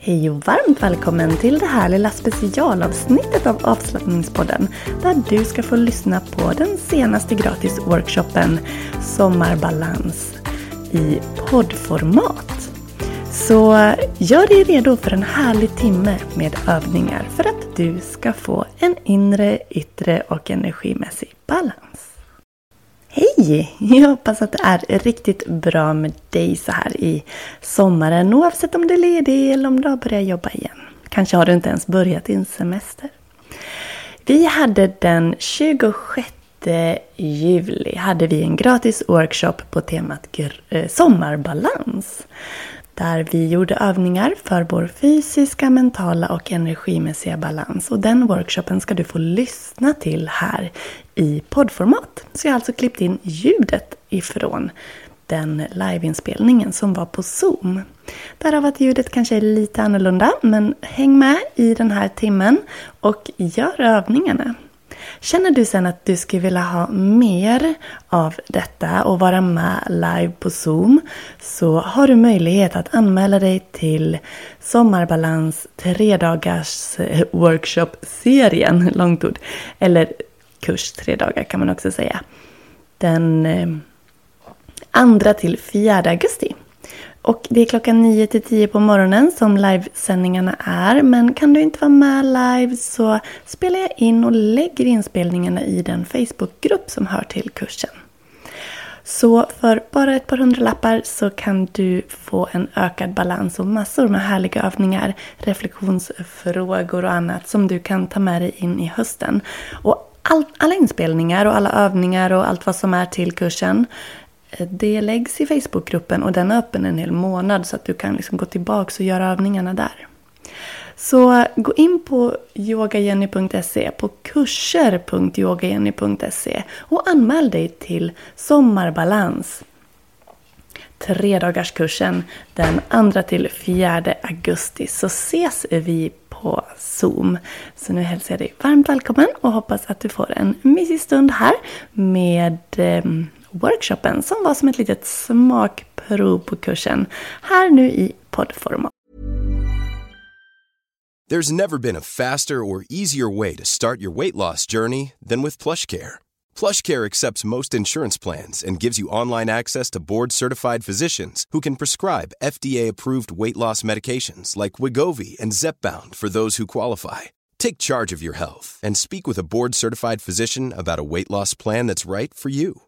Hej och varmt välkommen till det här lilla specialavsnittet av avslappningspodden där du ska få lyssna på den senaste gratis workshopen Sommarbalans i poddformat. Så gör dig redo för en härlig timme med övningar för att du ska få en inre, yttre och energimässig balans. Hej! Jag hoppas att det är riktigt bra med dig så här i sommaren oavsett om du är ledig eller om du har börjat jobba igen. Kanske har du inte ens börjat din semester. Vi hade den 26 juli hade vi en gratis workshop på temat eh, sommarbalans där vi gjorde övningar för vår fysiska, mentala och energimässiga balans. Och den workshopen ska du få lyssna till här i poddformat. Så jag har alltså klippt in ljudet ifrån den liveinspelningen som var på Zoom. Därav att ljudet kanske är lite annorlunda, men häng med i den här timmen och gör övningarna. Känner du sen att du skulle vilja ha mer av detta och vara med live på Zoom så har du möjlighet att anmäla dig till Sommarbalans tre dagars eh, workshop-serien, långt ord, eller kurs tre dagar kan man också säga. Den eh, 2 till 4 augusti. Och det är klockan 9 till 10 på morgonen som livesändningarna är. Men kan du inte vara med live så spelar jag in och lägger inspelningarna i den Facebookgrupp som hör till kursen. Så för bara ett par hundra lappar så kan du få en ökad balans och massor med härliga övningar, reflektionsfrågor och annat som du kan ta med dig in i hösten. Och all, alla inspelningar och alla övningar och allt vad som är till kursen Eh, det läggs i Facebookgruppen och den är öppen en hel månad så att du kan liksom gå tillbaka och göra övningarna där. Så eh, gå in på yogajenny.se, på kurser.yogajenny.se och anmäl dig till Sommarbalans. Tredagarskursen den 2 till 4 augusti så ses vi på Zoom. Så nu hälsar jag dig varmt välkommen och hoppas att du får en mysig stund här med ehm, workshopen som var som ett litet smakprov på kursen. Här nu i poddformat. There's never been a faster or easier way to start your weight loss journey than with PlushCare. PlushCare accepts most insurance plans and gives you online access to board-certified physicians who can prescribe FDA-approved weight loss medications like Wigovi and Zepbound for those who qualify. Take charge of your health and speak with a board-certified physician about a weight loss plan that's right for you.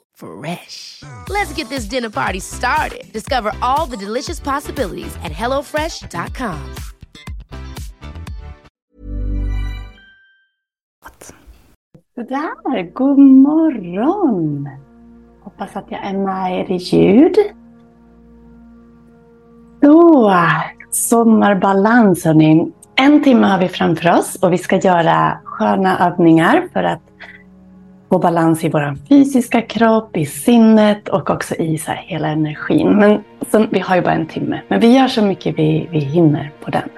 Fresh. Let's get this dinner party started. Discover all the delicious possibilities at hellofresh.com. Sådär, god morgon! Hoppas att jag är med er i ljud. Då, sommarbalans hörni. En timme har vi framför oss och vi ska göra sköna övningar för att få balans i vår fysiska kropp, i sinnet och också i så hela energin. Men så, vi har ju bara en timme, men vi gör så mycket vi, vi hinner på den.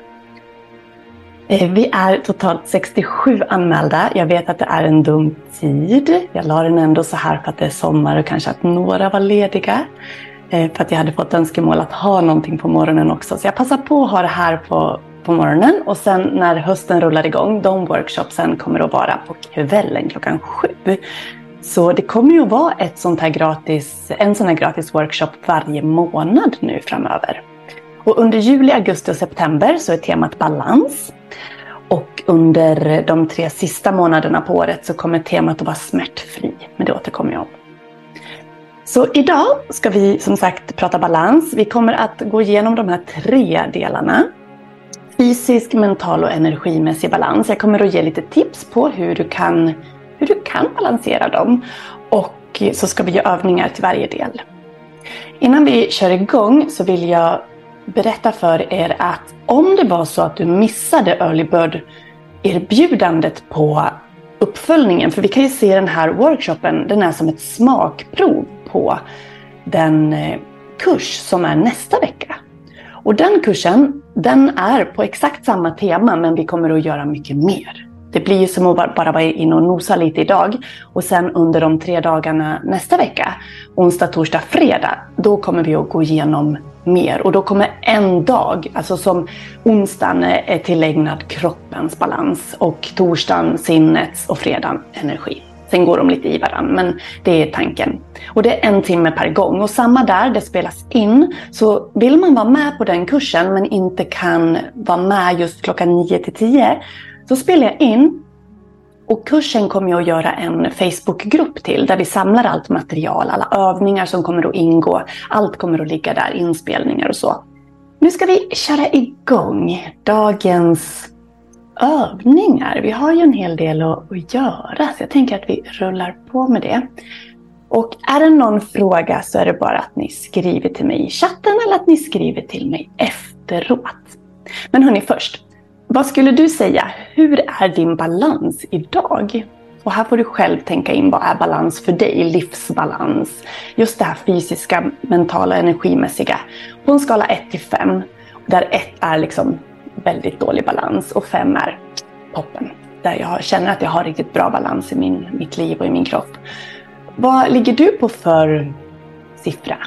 Eh, vi är totalt 67 anmälda. Jag vet att det är en dum tid. Jag la den ändå så här för att det är sommar och kanske att några var lediga. Eh, för att jag hade fått önskemål att ha någonting på morgonen också. Så jag passar på att ha det här på, på morgonen. Och sen när hösten rullar igång, de workshopsen kommer att vara på kvällen klockan sju. Så det kommer ju att vara ett sånt här gratis, en sån här gratis workshop varje månad nu framöver. Och under juli, augusti och september så är temat balans. Och under de tre sista månaderna på året så kommer temat att vara smärtfri. Men det återkommer jag om. Så idag ska vi som sagt prata balans. Vi kommer att gå igenom de här tre delarna. Fysisk, mental och energimässig balans. Jag kommer att ge lite tips på hur du kan, hur du kan balansera dem. Och så ska vi göra övningar till varje del. Innan vi kör igång så vill jag berätta för er att om det var så att du missade Early Bird erbjudandet på uppföljningen, för vi kan ju se den här workshopen, den är som ett smakprov på den eh, kurs som är nästa vecka. Och den kursen, den är på exakt samma tema men vi kommer att göra mycket mer. Det blir ju som att bara vara inne och nosa lite idag och sen under de tre dagarna nästa vecka, onsdag, torsdag, fredag, då kommer vi att gå igenom mer. Och då kommer en dag, alltså som onsdagen eh, är tillägnad kroppens balans och torsdagen sinnets och fredagen energi. Sen går de lite i varandra, men det är tanken. Och det är en timme per gång. Och samma där, det spelas in. Så vill man vara med på den kursen men inte kan vara med just klockan 9 till 10, så spelar jag in och kursen kommer jag att göra en Facebookgrupp till där vi samlar allt material, alla övningar som kommer att ingå. Allt kommer att ligga där, inspelningar och så. Nu ska vi köra igång dagens övningar. Vi har ju en hel del att, att göra så jag tänker att vi rullar på med det. Och är det någon fråga så är det bara att ni skriver till mig i chatten eller att ni skriver till mig efteråt. Men hörni först, vad skulle du säga, hur är din balans idag? Och här får du själv tänka in vad är balans för dig, livsbalans. Just det här fysiska, mentala, energimässiga. På en skala 1 till 5, där 1 är liksom väldigt dålig balans och 5 är toppen. Där jag känner att jag har riktigt bra balans i min, mitt liv och i min kropp. Vad ligger du på för siffra?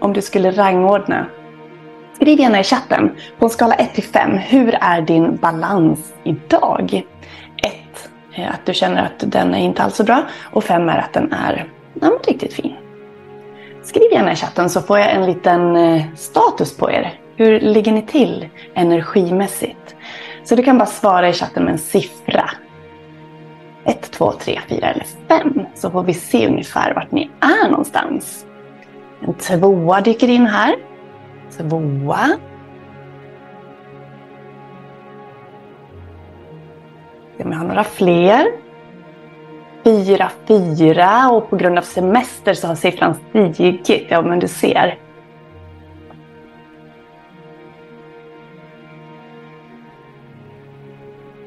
Om du skulle rangordna Skriv gärna i chatten. På en skala 1 till 5, hur är din balans idag? 1 är eh, att du känner att den är inte alls så bra och 5 är att den är ja, riktigt fin. Skriv gärna i chatten så får jag en liten eh, status på er. Hur ligger ni till energimässigt? Så du kan bara svara i chatten med en siffra. 1, 2, 3, 4 eller 5 så får vi se ungefär vart ni är någonstans. En tvåa dyker in här tvåa. Se om jag har några fler. Fyra, fyra och på grund av semester så har siffran stigit. Ja, men du ser.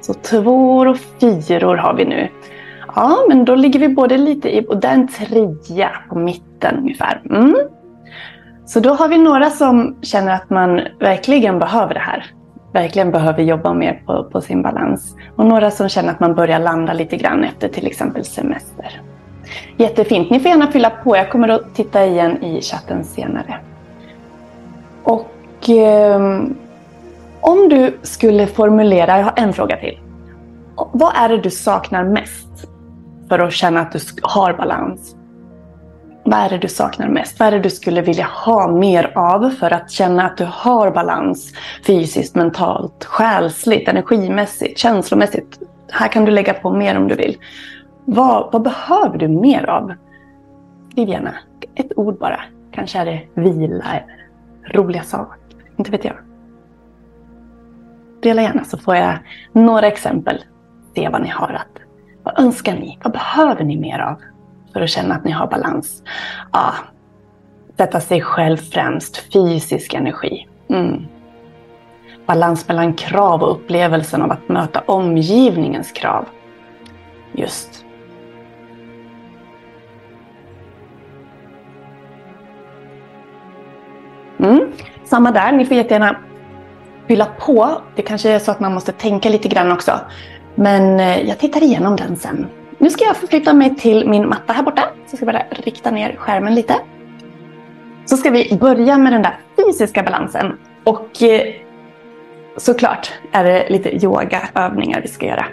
Så tvåor och fyror har vi nu. Ja, men då ligger vi både lite i, och där en trea på mitten ungefär. Mm. Så då har vi några som känner att man verkligen behöver det här. Verkligen behöver jobba mer på, på sin balans. Och några som känner att man börjar landa lite grann efter till exempel semester. Jättefint. Ni får gärna fylla på. Jag kommer att titta igen i chatten senare. Och eh, om du skulle formulera, jag har en fråga till. Vad är det du saknar mest för att känna att du har balans? Vad är det du saknar mest? Vad är det du skulle vilja ha mer av för att känna att du har balans fysiskt, mentalt, själsligt, energimässigt, känslomässigt? Här kan du lägga på mer om du vill. Vad, vad behöver du mer av? Skriv gärna ett ord bara. Kanske är det vila eller roliga saker. Inte vet jag. Dela gärna så får jag några exempel. Se vad ni har att. Vad önskar ni? Vad behöver ni mer av? för att känna att ni har balans. Ja, sätta sig själv främst, fysisk energi. Mm. Balans mellan krav och upplevelsen av att möta omgivningens krav. Just. Mm. Samma där, ni får jättegärna fylla på. Det kanske är så att man måste tänka lite grann också. Men eh, jag tittar igenom den sen. Nu ska jag förflytta mig till min matta här borta. Så jag ska bara rikta ner skärmen lite. Så ska vi börja med den där fysiska balansen. Och eh, såklart är det lite yogaövningar vi ska göra.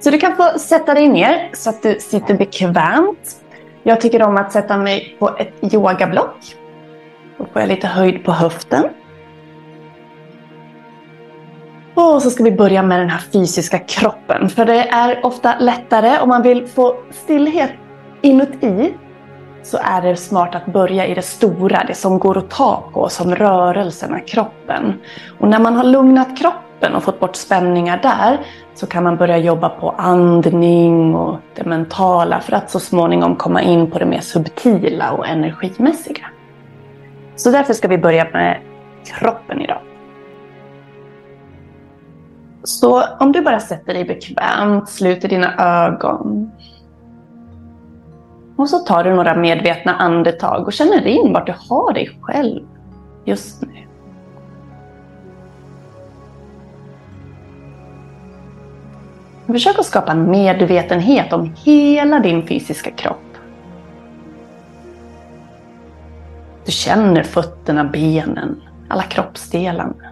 Så du kan få sätta dig ner så att du sitter bekvämt. Jag tycker om att sätta mig på ett yogablock. Då får jag lite höjd på höften. Och så ska vi börja med den här fysiska kroppen. För det är ofta lättare om man vill få stillhet inuti så är det smart att börja i det stora, det som går att ta på, som rörelserna, kroppen. Och när man har lugnat kroppen och fått bort spänningar där så kan man börja jobba på andning och det mentala för att så småningom komma in på det mer subtila och energimässiga. Så därför ska vi börja med kroppen idag. Så om du bara sätter dig bekvämt, sluter dina ögon. Och så tar du några medvetna andetag och känner in vart du har dig själv just nu. Försök att skapa en medvetenhet om hela din fysiska kropp. Du känner fötterna, benen, alla kroppsdelarna.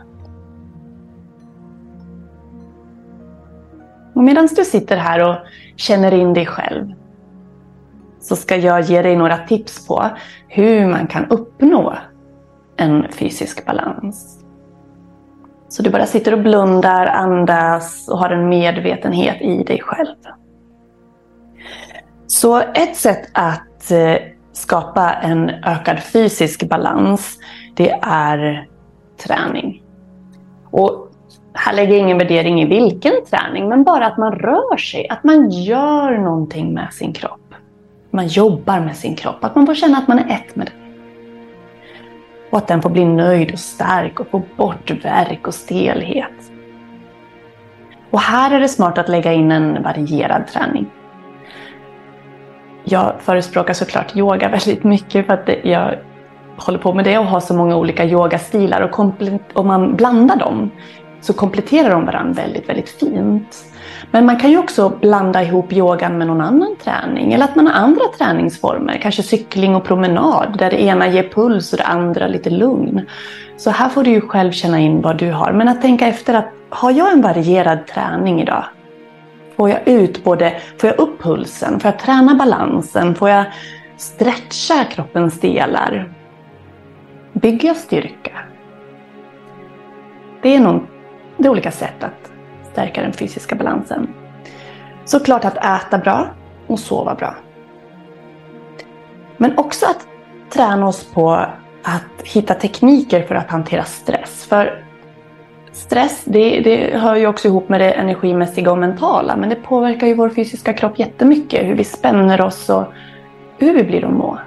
Medan du sitter här och känner in dig själv så ska jag ge dig några tips på hur man kan uppnå en fysisk balans. Så du bara sitter och blundar, andas och har en medvetenhet i dig själv. Så ett sätt att eh, skapa en ökad fysisk balans, det är träning. Och här lägger jag ingen värdering i vilken träning, men bara att man rör sig, att man gör någonting med sin kropp. Man jobbar med sin kropp, att man får känna att man är ett med den. Och att den får bli nöjd och stark och få bort värk och stelhet. Och här är det smart att lägga in en varierad träning. Jag förespråkar såklart yoga väldigt mycket för att jag håller på med det och har så många olika yogastilar och om man blandar dem så kompletterar de varandra väldigt, väldigt fint. Men man kan ju också blanda ihop yogan med någon annan träning eller att man har andra träningsformer, kanske cykling och promenad där det ena ger puls och det andra lite lugn. Så här får du ju själv känna in vad du har. Men att tänka efter att har jag en varierad träning idag? Får jag ut både, får jag upp pulsen? Får jag träna balansen? Får jag stretcha kroppens delar? Bygger jag styrka? Det är nog det är olika sätt att stärka den fysiska balansen. Såklart att äta bra och sova bra. Men också att träna oss på att hitta tekniker för att hantera stress. För stress det, det hör ju också ihop med det energimässiga och mentala men det påverkar ju vår fysiska kropp jättemycket. Hur vi spänner oss och hur vi blir att må.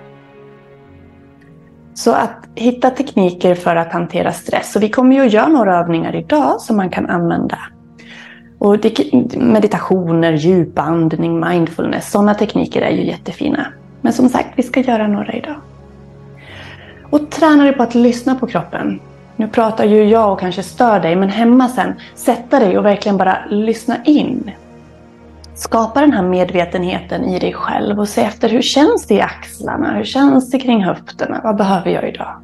Så att hitta tekniker för att hantera stress. Och vi kommer ju att göra några övningar idag som man kan använda. Och meditationer, djupandning, mindfulness, sådana tekniker är ju jättefina. Men som sagt, vi ska göra några idag. Och träna dig på att lyssna på kroppen. Nu pratar ju jag och kanske stör dig, men hemma sen, sätta dig och verkligen bara lyssna in Skapa den här medvetenheten i dig själv och se efter hur känns det i axlarna? Hur känns det kring höfterna? Vad behöver jag idag?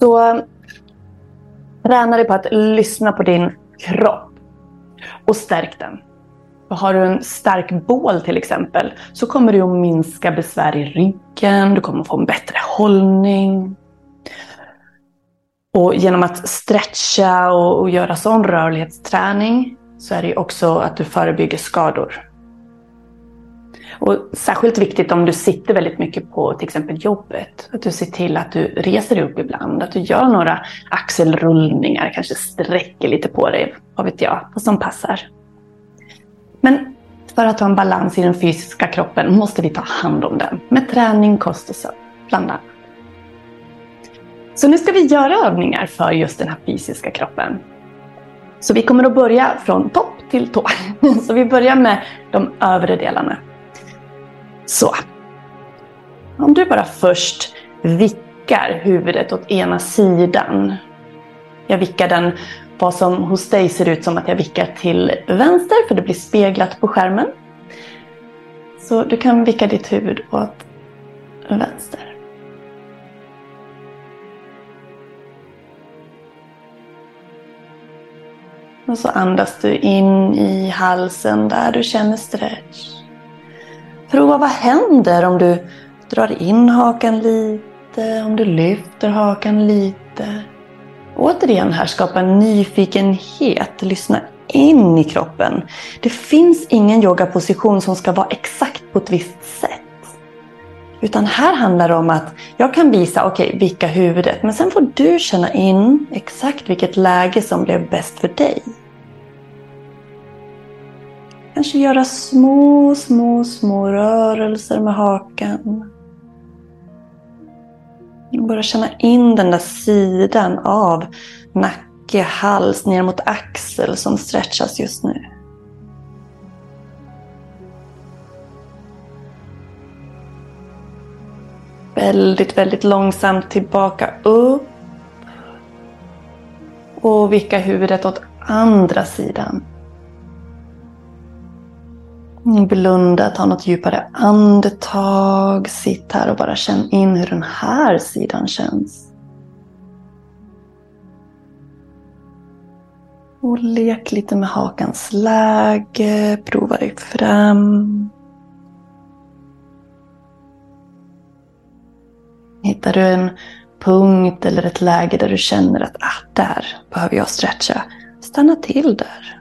Så träna dig på att lyssna på din kropp och stärk den. har du en stark bål till exempel så kommer du att minska besvär i ryggen, du kommer att få en bättre hållning. Och genom att stretcha och, och göra sån rörlighetsträning så är det också att du förebygger skador. Och särskilt viktigt om du sitter väldigt mycket på till exempel jobbet. Att du ser till att du reser dig upp ibland, att du gör några axelrullningar, kanske sträcker lite på dig, vad vet jag, vad som passar. Men för att ha en balans i den fysiska kroppen måste vi ta hand om den med träning, kost och sömn, bland annat. Så nu ska vi göra övningar för just den här fysiska kroppen. Så vi kommer att börja från topp till tå. Så vi börjar med de övre delarna. Så. Om du bara först vickar huvudet åt ena sidan. Jag vickar den vad som hos dig ser ut som att jag vickar till vänster för det blir speglat på skärmen. Så du kan vicka ditt huvud åt vänster. Och så andas du in i halsen där du känner stretch. Prova vad händer om du drar in hakan lite, om du lyfter hakan lite. Återigen här, skapa nyfikenhet, lyssna in i kroppen. Det finns ingen yogaposition som ska vara exakt på ett visst sätt. Utan här handlar det om att jag kan visa, okej, okay, vicka huvudet. Men sen får du känna in exakt vilket läge som blev bäst för dig. Kanske göra små, små, små rörelser med hakan. Bara känna in den där sidan av nacke, hals, ner mot axel som stretchas just nu. Väldigt, väldigt långsamt tillbaka upp. Och vicka huvudet åt andra sidan. Blunda, ta något djupare andetag. Sitt här och bara känn in hur den här sidan känns. Och lek lite med hakans läge. Prova dig fram. Hittar du en punkt eller ett läge där du känner att ah, där behöver jag stretcha. Stanna till där.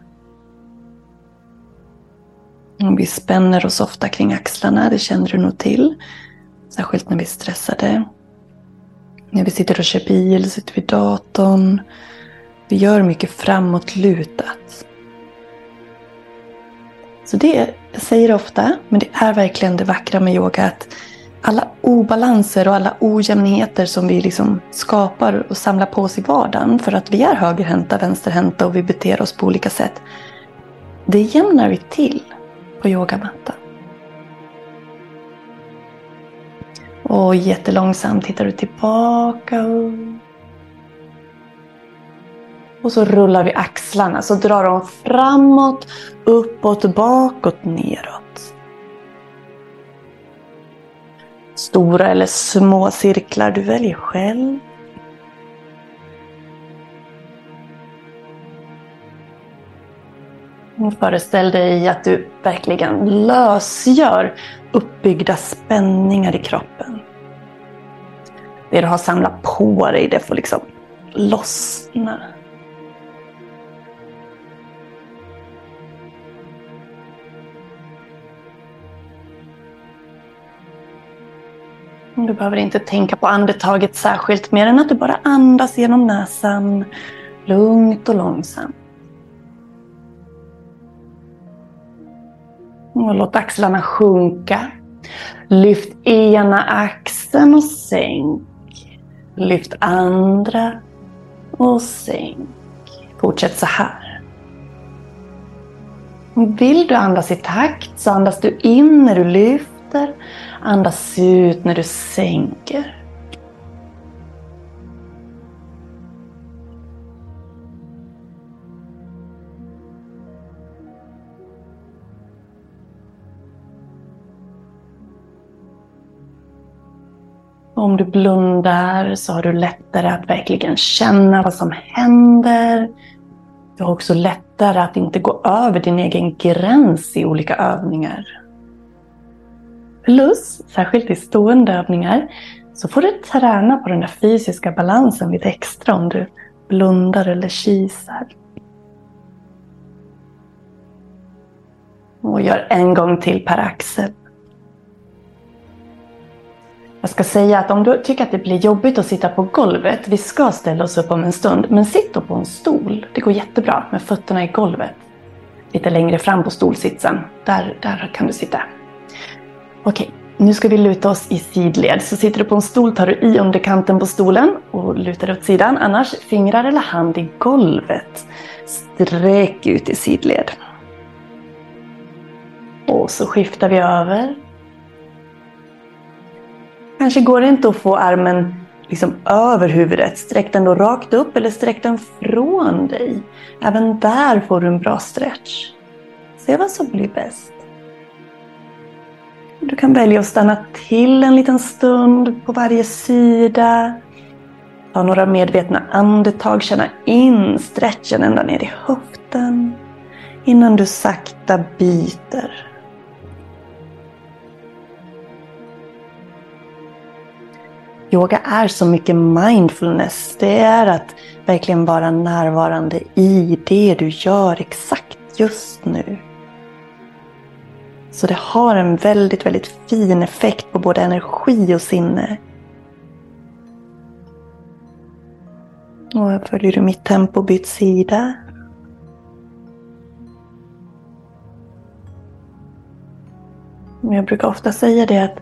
Vi spänner oss ofta kring axlarna, det känner du nog till. Särskilt när vi är stressade. När vi sitter och kör bil, sitter vid datorn. Vi gör mycket framåtlutat. Så det, jag säger det ofta, men det är verkligen det vackra med yoga. Att alla obalanser och alla ojämnheter som vi liksom skapar och samlar på oss i vardagen för att vi är högerhänta, vänsterhänta och vi beter oss på olika sätt. Det jämnar vi till på yogamattan. Och jättelångsamt tittar du tillbaka. Och så rullar vi axlarna, så drar de framåt, uppåt, bakåt, neråt. Stora eller små cirklar, du väljer själv. Föreställ dig att du verkligen lösgör uppbyggda spänningar i kroppen. Det du har samlat på dig, det får liksom lossna. Du behöver inte tänka på andetaget särskilt mer än att du bara andas genom näsan lugnt och långsamt. Och låt axlarna sjunka. Lyft ena axeln och sänk. Lyft andra och sänk. Fortsätt så här. Vill du andas i takt så andas du in när du lyfter. Andas ut när du sänker. Om du blundar så har du lättare att verkligen känna vad som händer. Du har också lättare att inte gå över din egen gräns i olika övningar. Plus, särskilt i stående övningar, så får du träna på den där fysiska balansen lite extra om du blundar eller kisar. Och gör en gång till per axel. Jag ska säga att om du tycker att det blir jobbigt att sitta på golvet, vi ska ställa oss upp om en stund, men sitt då på en stol. Det går jättebra med fötterna i golvet. Lite längre fram på stolsitsen, där, där kan du sitta. Okej, nu ska vi luta oss i sidled. Så sitter du på en stol tar du i underkanten på stolen och lutar åt sidan. Annars fingrar eller hand i golvet. Sträck ut i sidled. Och så skiftar vi över. Kanske går det inte att få armen liksom över huvudet. Sträck den då rakt upp eller sträck den från dig. Även där får du en bra stretch. Se vad som blir bäst. Du kan välja att stanna till en liten stund på varje sida. Ta några medvetna andetag, känna in stretchen ända ner i höften innan du sakta byter. Yoga är så mycket mindfulness. Det är att verkligen vara närvarande i det du gör exakt just nu. Så det har en väldigt, väldigt fin effekt på både energi och sinne. Och följer du mitt tempo, byt sida. Jag brukar ofta säga det att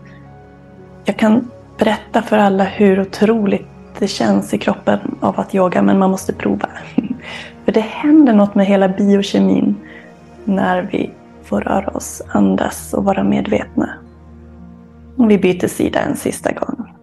jag kan berätta för alla hur otroligt det känns i kroppen av att yoga, men man måste prova. För det händer något med hela biokemin när vi får röra oss, andas och vara medvetna. Vi byter sida en sista gång.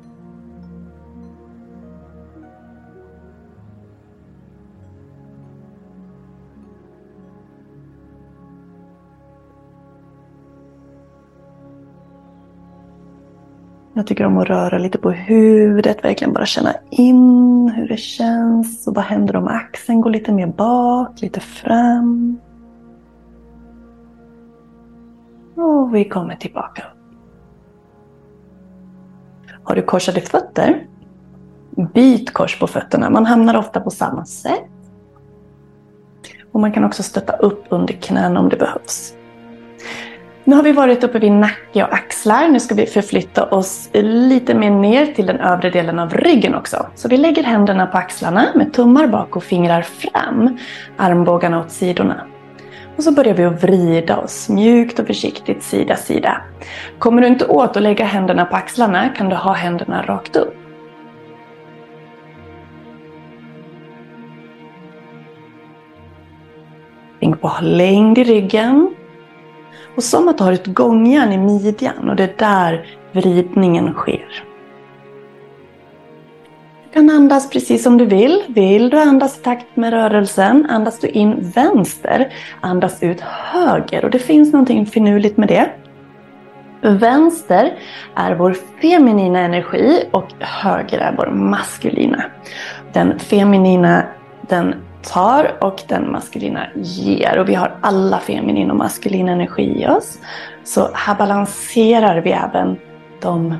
Jag tycker om att röra lite på huvudet, verkligen bara känna in hur det känns. Och vad händer om axeln går lite mer bak, lite fram. Och vi kommer tillbaka. Har du korsade fötter? Byt kors på fötterna. Man hamnar ofta på samma sätt. Och man kan också stötta upp under knäna om det behövs. Nu har vi varit uppe vid nacke och axlar. Nu ska vi förflytta oss lite mer ner till den övre delen av ryggen också. Så vi lägger händerna på axlarna med tummar bak och fingrar fram. Armbågarna åt sidorna. Och så börjar vi att vrida oss mjukt och försiktigt sida sida. Kommer du inte åt att lägga händerna på axlarna kan du ha händerna rakt upp. Tänk på att ha längd i ryggen. Och som att du har ett gångjärn i midjan och det är där vridningen sker Du kan andas precis som du vill. Vill du andas i takt med rörelsen, andas du in vänster, andas ut höger. Och det finns någonting finurligt med det. Vänster är vår feminina energi och höger är vår maskulina. Den feminina den tar och den maskulina ger. Och vi har alla feminin och maskulin energi i oss. Så här balanserar vi även de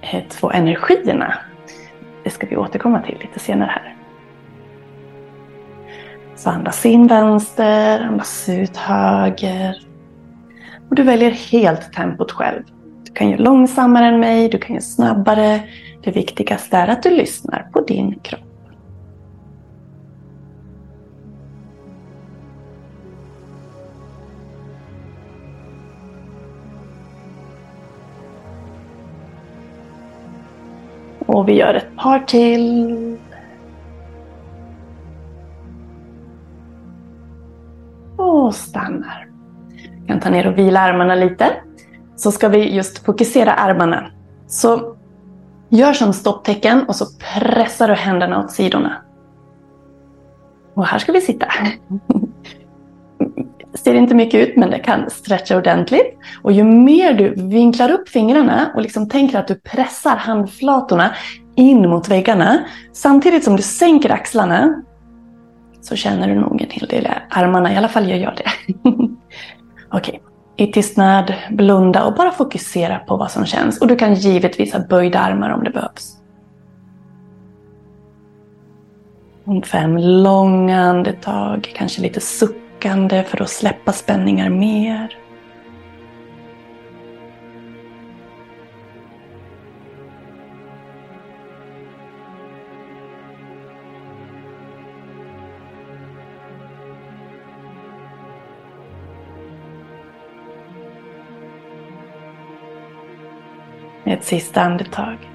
eh, två energierna det ska vi återkomma till lite senare här. Så andas in vänster, andas ut höger. Och du väljer helt tempot själv. Du kan göra långsammare än mig, du kan göra snabbare. Det viktigaste är att du lyssnar på din kropp. Och vi gör ett par till. Och stannar. Jag kan ta ner och vila armarna lite. Så ska vi just fokusera armarna. Så gör som stopptecken och så pressar du händerna åt sidorna. Och här ska vi sitta. Mm ser inte mycket ut men det kan stretcha ordentligt. Och ju mer du vinklar upp fingrarna och liksom tänker att du pressar handflatorna in mot väggarna samtidigt som du sänker axlarna så känner du nog en hel del i armarna. I alla fall gör jag det. Okej, okay. i tystnad, blunda och bara fokusera på vad som känns. Och du kan givetvis ha böjda armar om det behövs. Om Fem långa andetag, kanske lite suck suckande för att släppa spänningar mer. med ett sista andetag.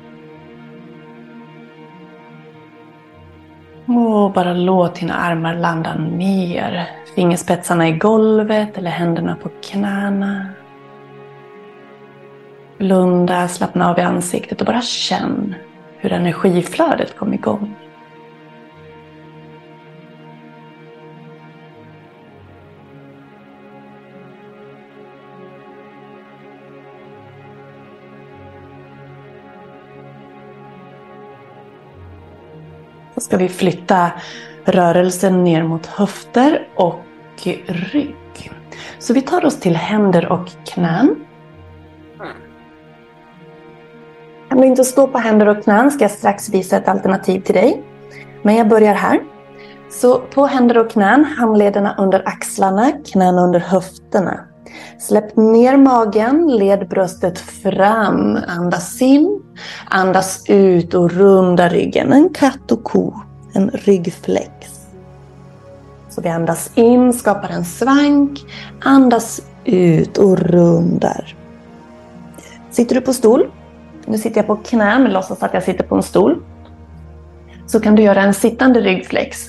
Och bara låt dina armar landa ner. Fingerspetsarna i golvet eller händerna på knäna. Blunda, slappna av i ansiktet och bara känn hur energiflödet kom igång. Ska vi flytta rörelsen ner mot höfter och rygg. Så vi tar oss till händer och knän. Kan du inte stå på händer och knän ska jag strax visa ett alternativ till dig. Men jag börjar här. Så på händer och knän, handlederna under axlarna, knäna under höfterna. Släpp ner magen, led bröstet fram. Andas in, andas ut och runda ryggen. En katt och ko, en ryggflex. Så vi andas in, skapar en svank. Andas ut och rundar. Sitter du på stol? Nu sitter jag på knä men låtsas att jag sitter på en stol. Så kan du göra en sittande ryggflex.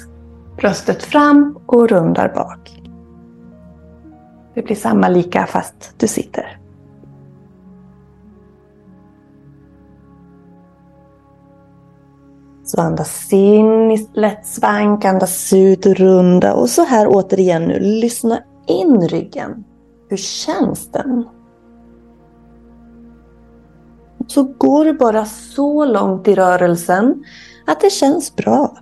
Bröstet fram och rundar bak. Det blir samma lika fast du sitter. Så andas in i lätt svank, andas ut och runda. Och så här återigen nu, lyssna in ryggen. Hur känns den? Så går du bara så långt i rörelsen att det känns bra.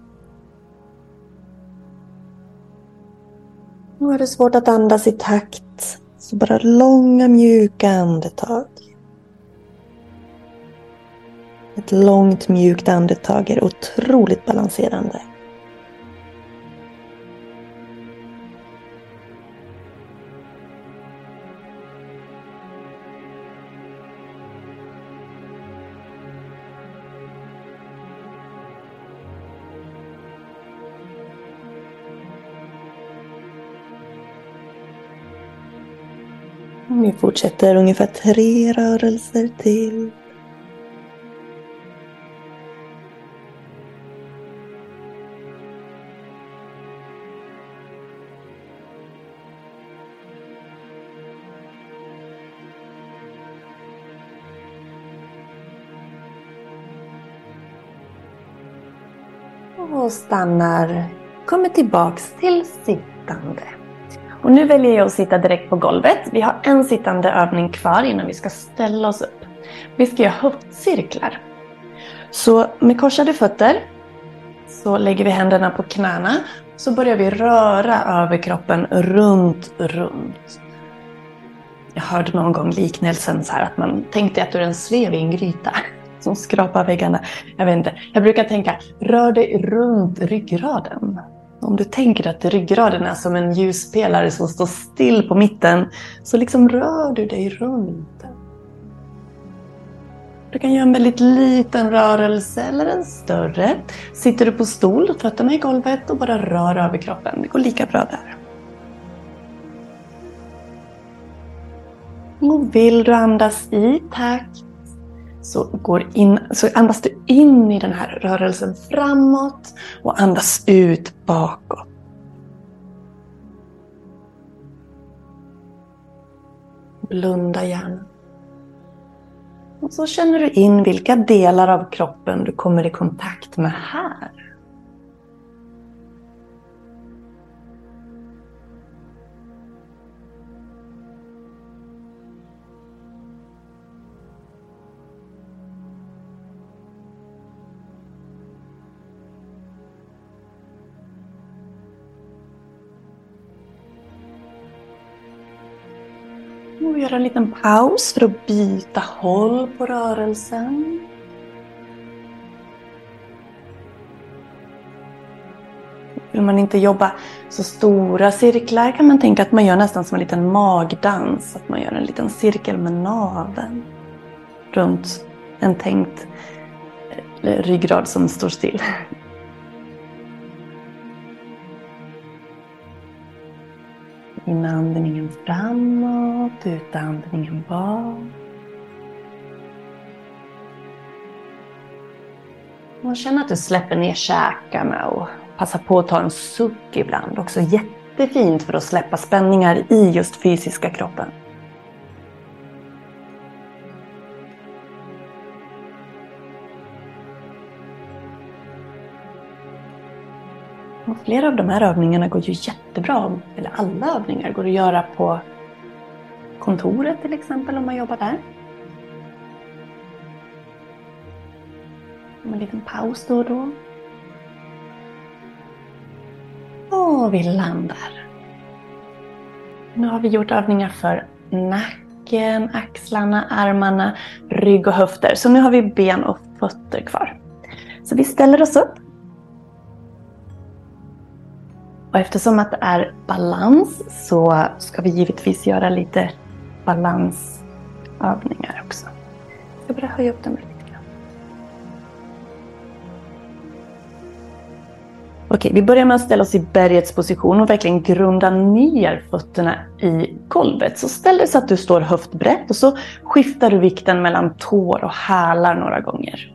Nu är det svårt att andas i takt. Så bara långa mjuka andetag. Ett långt mjukt andetag är otroligt balanserande. Vi fortsätter ungefär tre rörelser till. Och stannar. Kommer tillbaks till sittande. Och nu väljer jag att sitta direkt på golvet. Vi har en sittande övning kvar innan vi ska ställa oss upp. Vi ska göra höftcirklar. Så med korsade fötter så lägger vi händerna på knäna. Så börjar vi röra överkroppen runt, runt. Jag hörde någon gång liknelsen så här att man tänkte att du är en slev i en gryta som skrapar väggarna. Jag vet inte. Jag brukar tänka, rör dig runt ryggraden. Om du tänker att ryggraden är som en ljuspelare som står still på mitten, så liksom rör du dig runt den. Du kan göra en väldigt liten rörelse eller en större. Sitter du på stol, fötterna i golvet och bara rör över kroppen. Det går lika bra där. Och vill du andas i takt så, går in, så andas du in i den här rörelsen framåt och andas ut bakåt. Blunda gärna. Och så känner du in vilka delar av kroppen du kommer i kontakt med här. Och göra en liten paus för att byta håll på rörelsen. Vill man inte jobba så stora cirklar kan man tänka att man gör nästan som en liten magdans. Att man gör en liten cirkel med naveln runt en tänkt eh, ryggrad som står still. In med andningen framåt, ut andningen bak. Och känn att du släpper ner käkarna och passa på att ta en suck ibland. Också jättefint för att släppa spänningar i just fysiska kroppen. Flera av de här övningarna går ju jättebra, eller alla övningar går att göra på kontoret till exempel om man jobbar där. En liten paus då och då. Och vi landar. Nu har vi gjort övningar för nacken, axlarna, armarna, rygg och höfter. Så nu har vi ben och fötter kvar. Så vi ställer oss upp och eftersom att det är balans så ska vi givetvis göra lite balansövningar också. Jag ska bara höja upp den lite grann. Okej, vi börjar med att ställa oss i bergets position och verkligen grunda ner fötterna i golvet. Så ställ dig så att du står höftbrett och så skiftar du vikten mellan tår och hälar några gånger.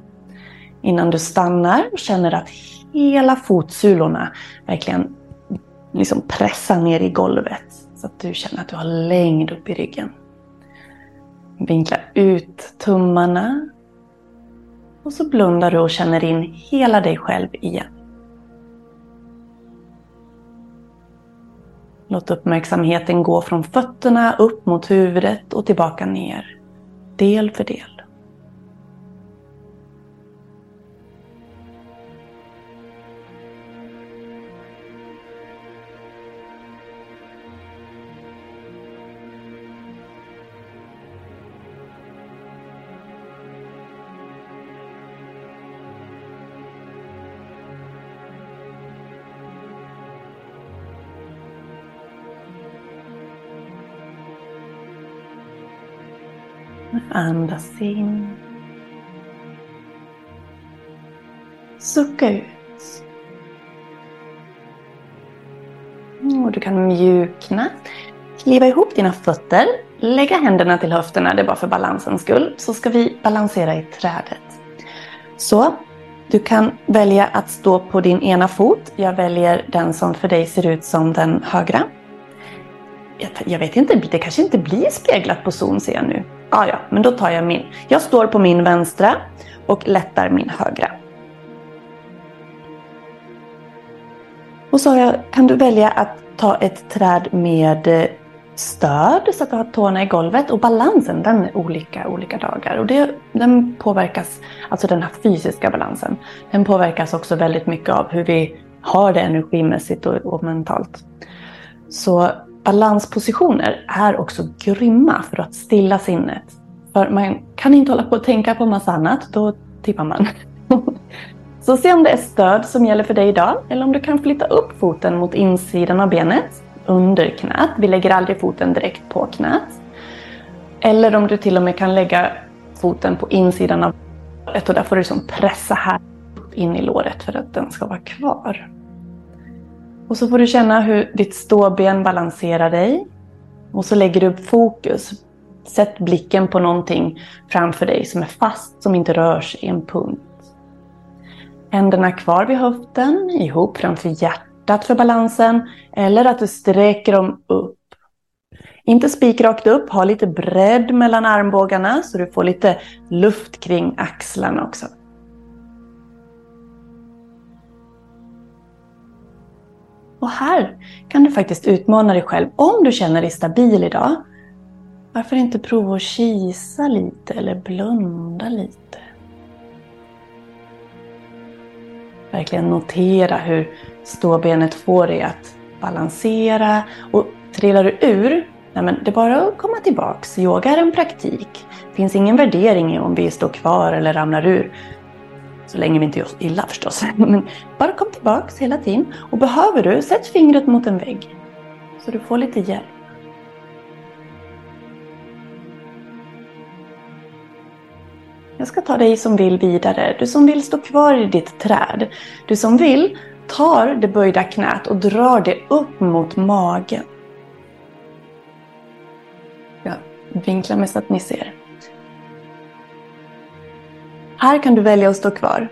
Innan du stannar och känner att hela fotsulorna verkligen liksom pressa ner i golvet så att du känner att du har längd upp i ryggen. Vinkla ut tummarna. Och så blundar du och känner in hela dig själv igen. Låt uppmärksamheten gå från fötterna upp mot huvudet och tillbaka ner. Del för del. Andas in. Sucka ut. Och du kan mjukna. Kliva ihop dina fötter. Lägga händerna till höfterna, det är bara för balansens skull. Så ska vi balansera i trädet. Så, du kan välja att stå på din ena fot. Jag väljer den som för dig ser ut som den högra. Jag vet inte, det kanske inte blir speglat på Zoom ser jag nu. Ah, ja, men då tar jag min. Jag står på min vänstra och lättar min högra. Och så jag, kan du välja att ta ett träd med eh, stöd så att du har tårna i golvet och balansen den är olika olika dagar. Och det, den påverkas, alltså den här fysiska balansen, den påverkas också väldigt mycket av hur vi har det energimässigt och, och mentalt. Så balanspositioner är också grymma för att stilla sinnet. För man kan inte hålla på och tänka på massa annat, då tippar man. Så se om det är stöd som gäller för dig idag eller om du kan flytta upp foten mot insidan av benet under knät. Vi lägger aldrig foten direkt på knät. Eller om du till och med kan lägga foten på insidan av låret och där får du liksom pressa här in i låret för att den ska vara kvar. Och så får du känna hur ditt ståben balanserar dig. Och så lägger du upp fokus. Sätt blicken på någonting framför dig som är fast, som inte rör sig i en punkt. Händerna kvar vid höften, ihop framför hjärtat för balansen. Eller att du sträcker dem upp. Inte spikrakt upp, ha lite bredd mellan armbågarna så du får lite luft kring axlarna också. Och här kan du faktiskt utmana dig själv. Om du känner dig stabil idag, varför inte prova att kisa lite eller blunda lite? Verkligen notera hur ståbenet får dig att balansera. Och trillar du ur, nej men det är bara att komma tillbaks. Yoga är en praktik. Det finns ingen värdering i om vi står kvar eller ramlar ur. Så länge vi inte gör oss illa förstås. Men bara kom tillbaks hela tiden. Och behöver du, sätt fingret mot en vägg. Så du får lite hjälp. Jag ska ta dig som vill vidare. Du som vill stå kvar i ditt träd. Du som vill tar det böjda knät och drar det upp mot magen. Jag vinklar mig så att ni ser. Här kan du välja att stå kvar.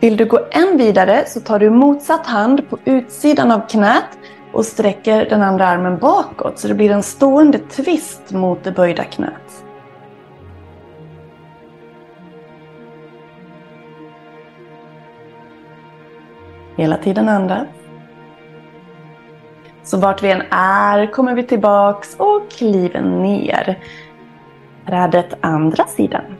Vill du gå än vidare så tar du motsatt hand på utsidan av knät och sträcker den andra armen bakåt så det blir en stående twist mot det böjda knät. Hela tiden andas. Så vart vi än är kommer vi tillbaks och kliver ner. Trädet andra sidan.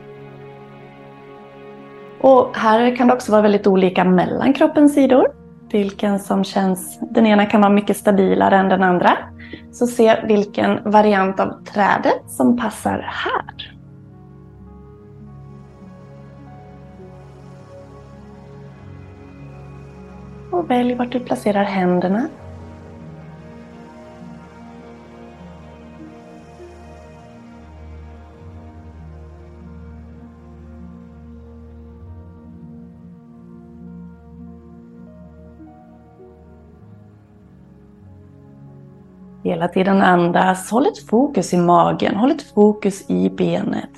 Och här kan det också vara väldigt olika mellan kroppens sidor. Vilken som känns, den ena kan vara mycket stabilare än den andra. Så se vilken variant av trädet som passar här. Och välj vart du placerar händerna Hela tiden andas. Håll ett fokus i magen. Håll ett fokus i benet.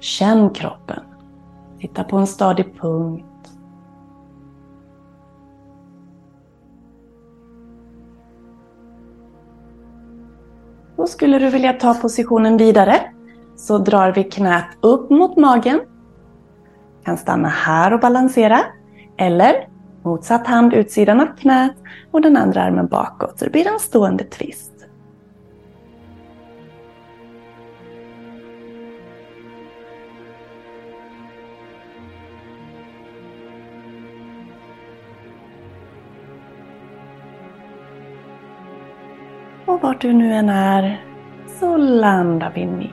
Känn kroppen. Titta på en stadig punkt. Då skulle du vilja ta positionen vidare så drar vi knät upp mot magen. Kan stanna här och balansera. Eller motsatt hand utsidan av knät och den andra armen bakåt. Så det blir en stående twist. Och vart du nu än är så landar vi ner.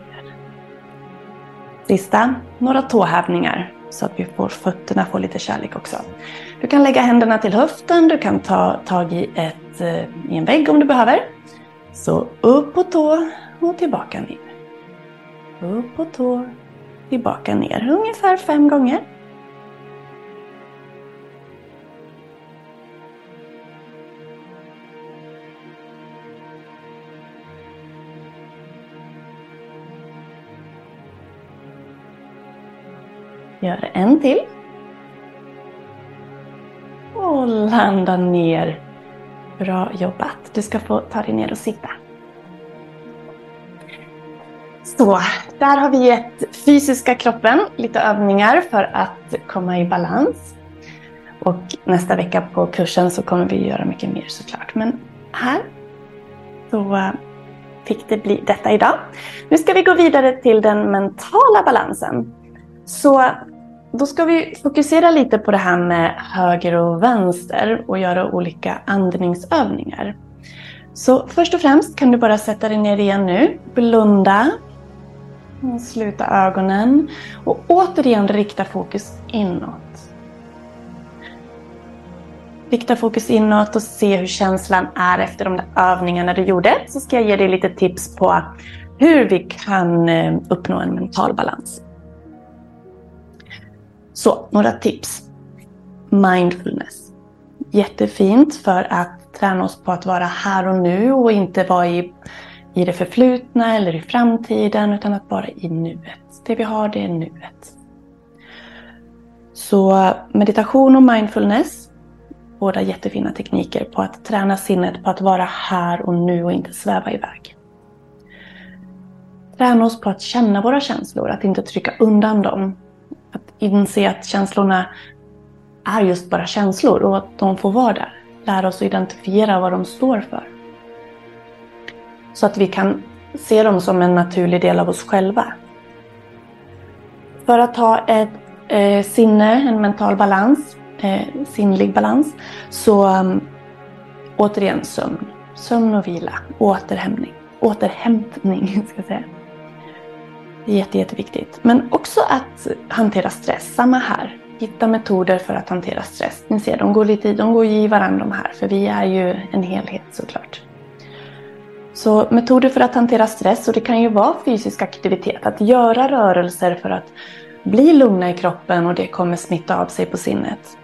Sista, några tåhävningar så att vi får fötterna får lite kärlek också. Du kan lägga händerna till höften, du kan ta tag i, ett, eh, i en vägg om du behöver. Så upp på tå och tillbaka ner. Upp på tå, tillbaka ner. Ungefär fem gånger. Gör en till. Och landa ner. Bra jobbat. Du ska få ta dig ner och sitta. Så, där har vi gett fysiska kroppen lite övningar för att komma i balans. Och nästa vecka på kursen så kommer vi göra mycket mer såklart. Men här så eh, fick det bli detta idag. Nu ska vi gå vidare till den mentala balansen. Så då ska vi fokusera lite på det här med höger och vänster och göra olika andningsövningar. Så först och främst kan du bara sätta dig ner igen nu, blunda, sluta ögonen och återigen rikta fokus inåt. Rikta fokus inåt och se hur känslan är efter de där övningarna du gjorde. Så ska jag ge dig lite tips på hur vi kan eh, uppnå en mental balans. Så, några tips. Mindfulness. Jättefint för att träna oss på att vara här och nu och inte vara i, i det förflutna eller i framtiden utan att vara i nuet. Det vi har, det är nuet. Så meditation och mindfulness, båda jättefina tekniker på att träna sinnet på att vara här och nu och inte sväva iväg. Träna oss på att känna våra känslor, att inte trycka undan dem inse att känslorna är just bara känslor och att de får vara där. Lära oss att identifiera vad de står för. Så att vi kan se dem som en naturlig del av oss själva. För att ha ett eh, sinne, en mental balans, eh, sinnlig balans, så um, återigen sömn. Sömn och vila, återhämtning. Återhämtning, ska jag säga. Det är jätte, jätteviktigt. Men också att hantera stress. Samma här. Hitta metoder för att hantera stress. Ni ser, de går lite de går i varandra de här. För vi är ju en helhet såklart. Så metoder för att hantera stress. Och det kan ju vara fysisk aktivitet. Att göra rörelser för att bli lugna i kroppen och det kommer smitta av sig på sinnet.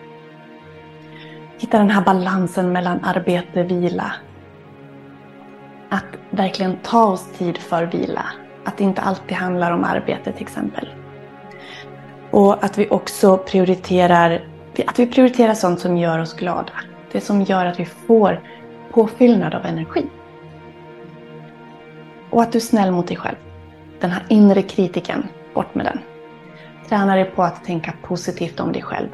Hitta den här balansen mellan arbete och vila. Att verkligen ta oss tid för vila. Att det inte alltid handlar om arbete till exempel. Och att vi också prioriterar Att vi prioriterar sånt som gör oss glada. Det som gör att vi får påfyllnad av energi. Och att du är snäll mot dig själv. Den här inre kritiken, bort med den. Träna dig på att tänka positivt om dig själv.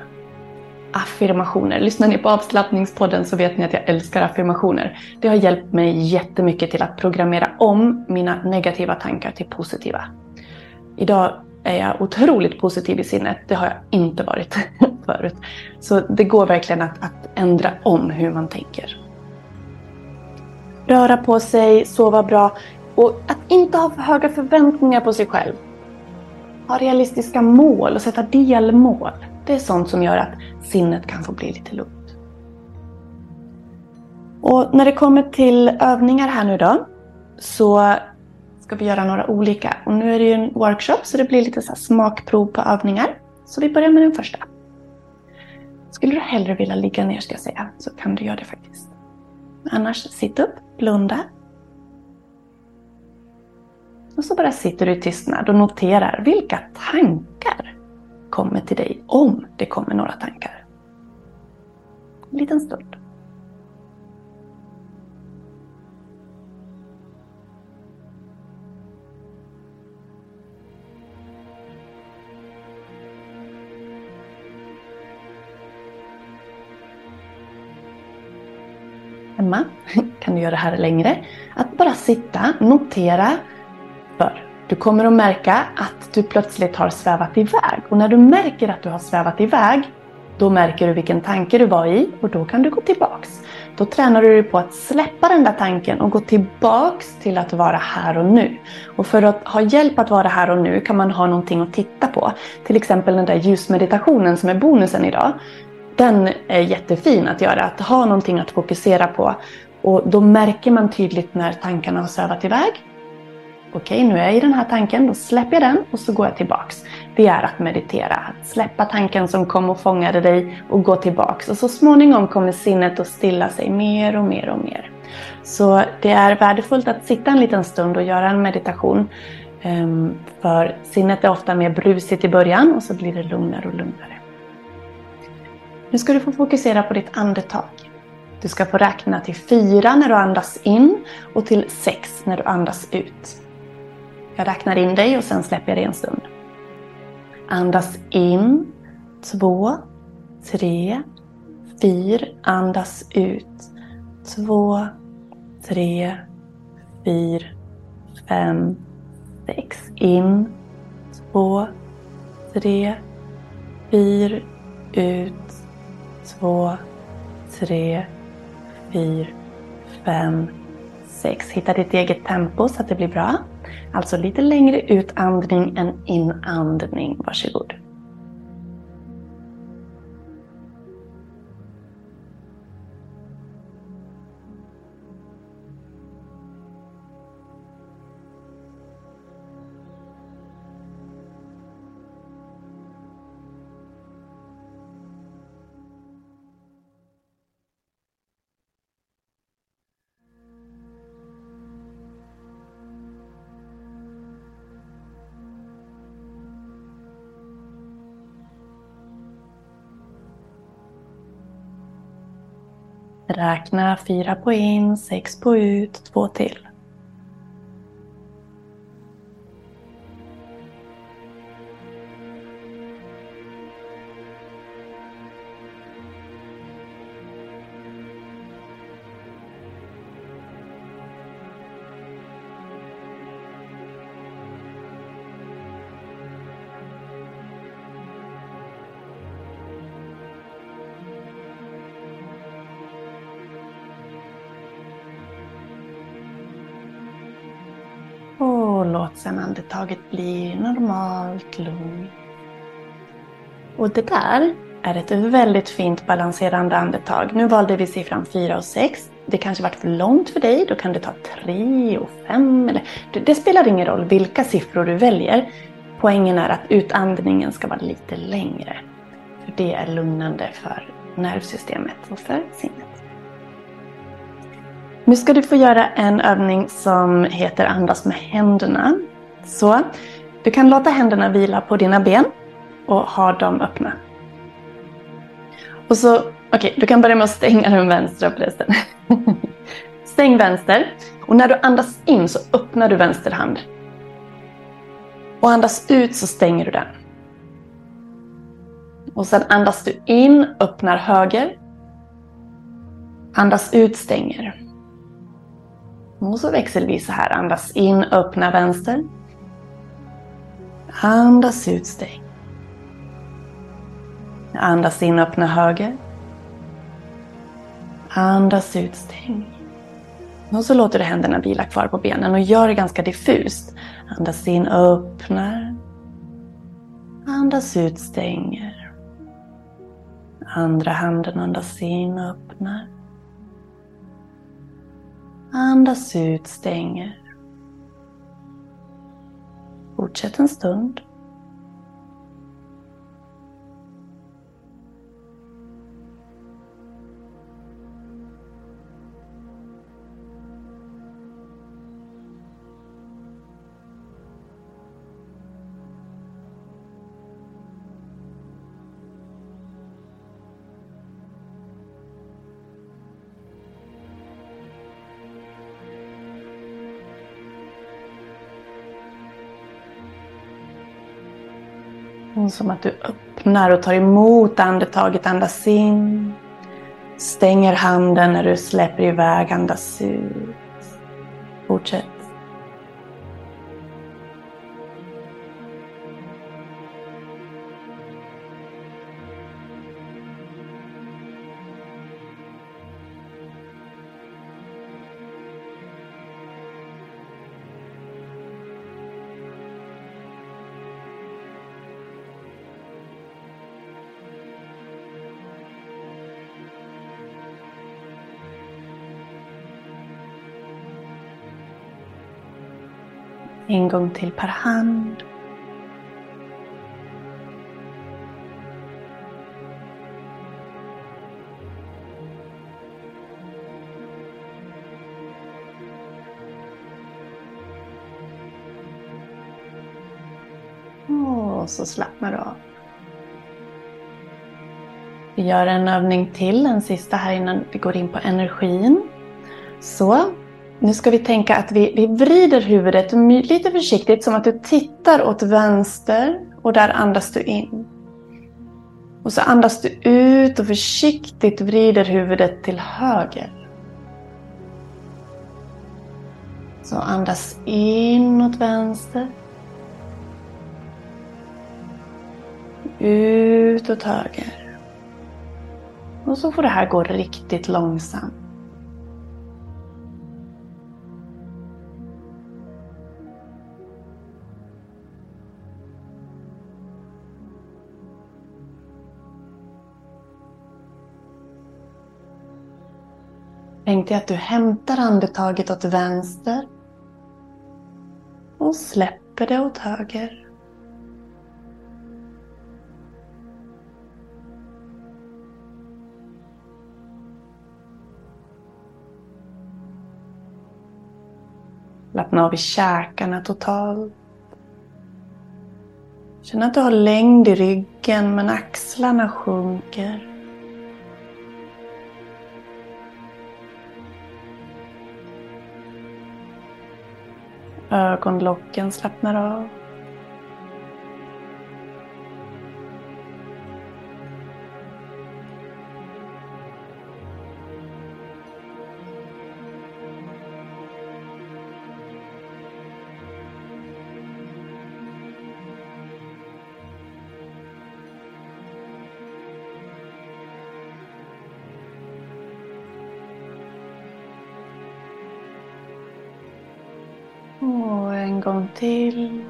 Affirmationer. Lyssnar ni på avslappningspodden så vet ni att jag älskar affirmationer. Det har hjälpt mig jättemycket till att programmera om mina negativa tankar till positiva. Idag är jag otroligt positiv i sinnet. Det har jag inte varit förut. Så det går verkligen att, att ändra om hur man tänker. Röra på sig, sova bra och att inte ha för höga förväntningar på sig själv. Ha realistiska mål och sätta delmål. Det är sånt som gör att sinnet kan få bli lite lugnt. Och när det kommer till övningar här nu då så ska vi göra några olika. Och nu är det ju en workshop så det blir lite så smakprov på övningar. Så vi börjar med den första. Skulle du hellre vilja ligga ner ska jag säga så kan du göra det faktiskt. Annars sitt upp, blunda. Och så bara sitter du i tystnad och noterar vilka tankar kommer till dig om det kommer några tankar. En liten stund. Hemma kan du göra det här längre. Att bara sitta, notera. För du kommer att märka att du plötsligt har svävat iväg. Och när du märker att du har svävat iväg, då märker du vilken tanke du var i och då kan du gå tillbaks. Då tränar du dig på att släppa den där tanken och gå tillbaks till att vara här och nu. Och för att ha hjälp att vara här och nu kan man ha någonting att titta på. Till exempel den där ljusmeditationen som är bonusen idag. Den är jättefin att göra, att ha någonting att fokusera på. Och då märker man tydligt när tankarna har svävat iväg Okej, nu är jag i den här tanken, då släpper jag den och så går jag tillbaks. Det är att meditera, att släppa tanken som kom och fångade dig och gå tillbaks. Och så småningom kommer sinnet att stilla sig mer och mer och mer. Så det är värdefullt att sitta en liten stund och göra en meditation. Ehm, för sinnet är ofta mer brusigt i början och så blir det lugnare och lugnare. Nu ska du få fokusera på ditt andetag. Du ska få räkna till fyra när du andas in och till sex när du andas ut. Jag räknar in dig och sen släpper jag dig en stund. Andas in. Två, tre, fyra. Andas ut. Två, tre, fyra, fem, sex. In. Två, tre, fyra. Ut. Två, tre, fyra, fem, sex. Hitta ditt eget tempo så att det blir bra. Alltså lite längre utandning än inandning. Varsågod. Räkna fyra på in, sex på ut, två till. Låt sedan andetaget bli normalt lugnt. Och det där är ett väldigt fint balanserande andetag. Nu valde vi siffran 4 och 6. Det kanske varit för långt för dig, då kan du ta 3 och 5. Eller, det, det spelar ingen roll vilka siffror du väljer. Poängen är att utandningen ska vara lite längre. För det är lugnande för nervsystemet och för sinnet. Nu ska du få göra en övning som heter andas med händerna. Så du kan låta händerna vila på dina ben och ha dem öppna. Och så, okej, okay, du kan börja med att stänga den vänstra förresten. Stäng vänster. Och när du andas in så öppnar du vänster hand. Och andas ut så stänger du den. Och sen andas du in, öppnar höger. Andas ut, stänger. Och så växelvis så här. Andas in, öppna vänster. Andas ut, stäng. Andas in, öppna höger. Andas ut, stäng. Och så låter du händerna vila kvar på benen och gör det ganska diffust. Andas in, öppnar. Andas ut, stänger. Andra handen andas in, öppnar. Andas ut, stänger. Fortsätt en stund. Som att du öppnar och tar emot andetaget, andas in. Stänger handen när du släpper iväg, andas ut. Fortsätt. En gång till per hand. Och så slappnar du av. Vi gör en övning till, en sista här innan vi går in på energin. Så nu ska vi tänka att vi, vi vrider huvudet lite försiktigt som att du tittar åt vänster och där andas du in. Och så andas du ut och försiktigt vrider huvudet till höger. Så andas in åt vänster. Ut åt höger. Och så får det här gå riktigt långsamt. Tänk dig att du hämtar andetaget åt vänster och släpper det åt höger. Slappna av i käkarna totalt. Känn att du har längd i ryggen men axlarna sjunker. Ögonlocken slappnar av. gång till.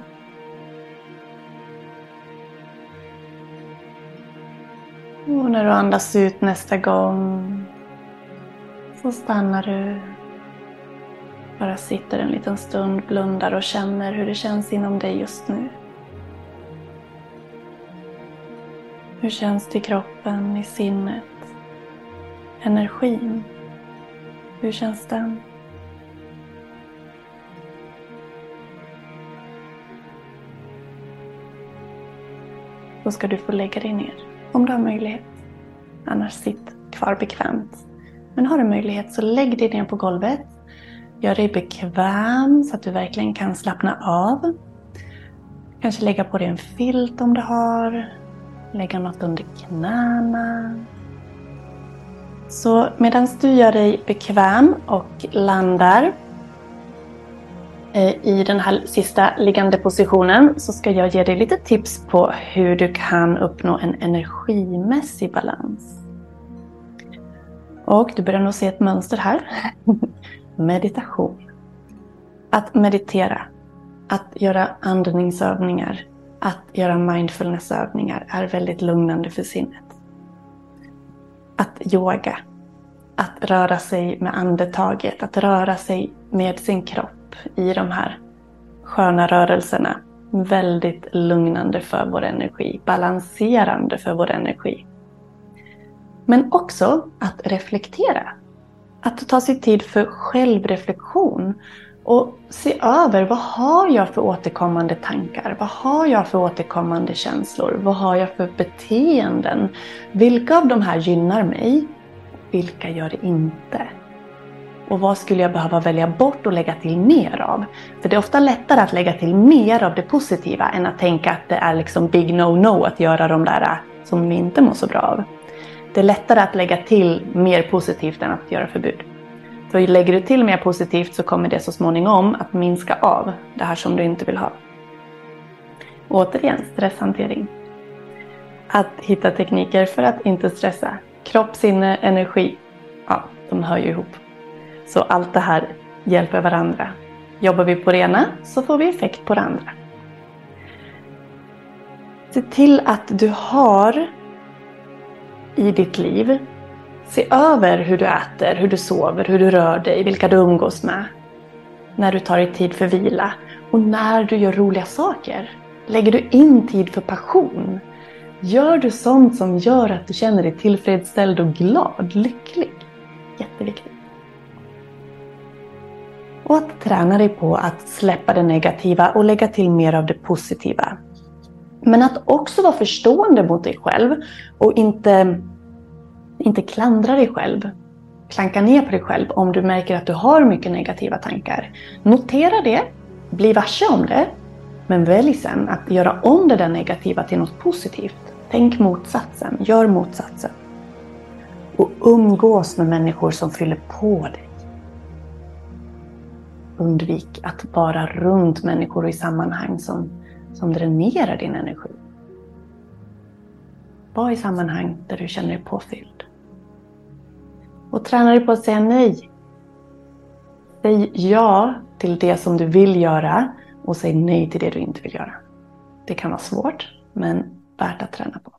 Och när du andas ut nästa gång så stannar du. Bara sitter en liten stund, blundar och känner hur det känns inom dig just nu. Hur känns det i kroppen, i sinnet? Energin? Hur känns den? Då ska du få lägga dig ner om du har möjlighet. Annars sitt kvar bekvämt. Men har du möjlighet så lägg dig ner på golvet. Gör dig bekväm så att du verkligen kan slappna av. Kanske lägga på dig en filt om du har. Lägga något under knäna. Så medan du gör dig bekväm och landar Eh, i den här sista liggande positionen så ska jag ge dig lite tips på hur du kan uppnå en energimässig balans. Och du börjar nog se ett mönster här. Meditation. Att meditera, att göra andningsövningar, att göra mindfulnessövningar är väldigt lugnande för sinnet. Att yoga, att röra sig med andetaget, att röra sig med sin kropp i de här sköna rörelserna. Väldigt lugnande för vår energi, balanserande för vår energi. Men också att reflektera. Att ta sig tid för självreflektion och se över vad har jag för återkommande tankar? Vad har jag för återkommande känslor? Vad har jag för beteenden? Vilka av de här gynnar mig? Vilka gör det inte? Och vad skulle jag behöva välja bort och lägga till mer av? För det är ofta lättare att lägga till mer av det positiva än att tänka att det är liksom big no-no att göra de där äh, som vi inte mår så bra av. Det är lättare att lägga till mer positivt än att göra förbud. För lägger du till mer positivt så kommer det så småningom att minska av det här som du inte vill ha. Återigen, stresshantering. Att hitta tekniker för att inte stressa. Kropp, sinne, energi. Ja, de hör ju ihop. Så allt det här hjälper varandra. Jobbar vi på det ena så får vi effekt på det andra. Se till att du har i ditt liv Se över hur du äter, hur du sover, hur du rör dig, vilka du umgås med. När du tar dig tid för vila och när du gör roliga saker. Lägger du in tid för passion? Gör du sånt som gör att du känner dig tillfredsställd och glad, lycklig? Jätteviktigt. Och att träna dig på att släppa det negativa och lägga till mer av det positiva. Men att också vara förstående mot dig själv och inte inte klandra dig själv. Klanka ner på dig själv om du märker att du har mycket negativa tankar. Notera det, bli varse om det, men välj sen att göra om det där negativa till något positivt. Tänk motsatsen, gör motsatsen. Och umgås med människor som fyller på dig. Undvik att vara runt människor och i sammanhang som, som dränerar din energi. Var i sammanhang där du känner dig påfylld. Och träna dig på att säga nej. Säg ja till det som du vill göra och säg nej till det du inte vill göra. Det kan vara svårt, men värt att träna på.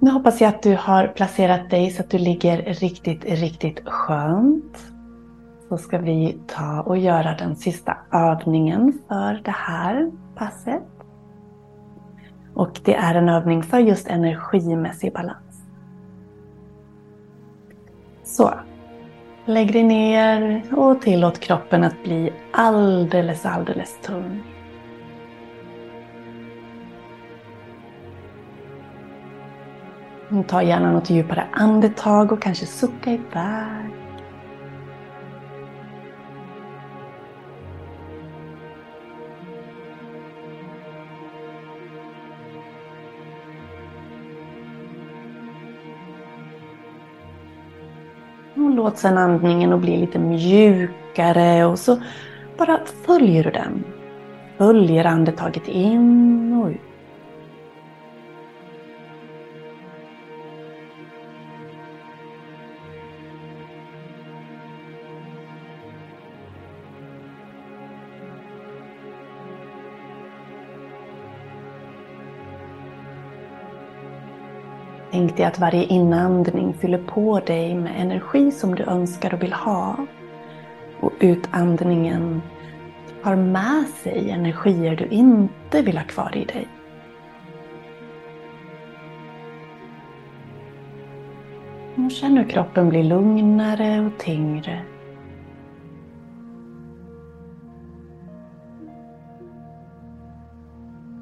Nu hoppas jag att du har placerat dig så att du ligger riktigt, riktigt skönt. Så ska vi ta och göra den sista övningen för det här passet. Och det är en övning för just energimässig balans. Så. Lägg dig ner och tillåt kroppen att bli alldeles, alldeles tung. Ta gärna något djupare andetag och kanske sucka iväg. Låt sen andningen och bli lite mjukare och så bara följer du den. Följer andetaget in och ut. Viktigt är att varje inandning fyller på dig med energi som du önskar och vill ha. Och utandningen har med sig energier du inte vill ha kvar i dig. Och känn hur kroppen blir lugnare och tyngre.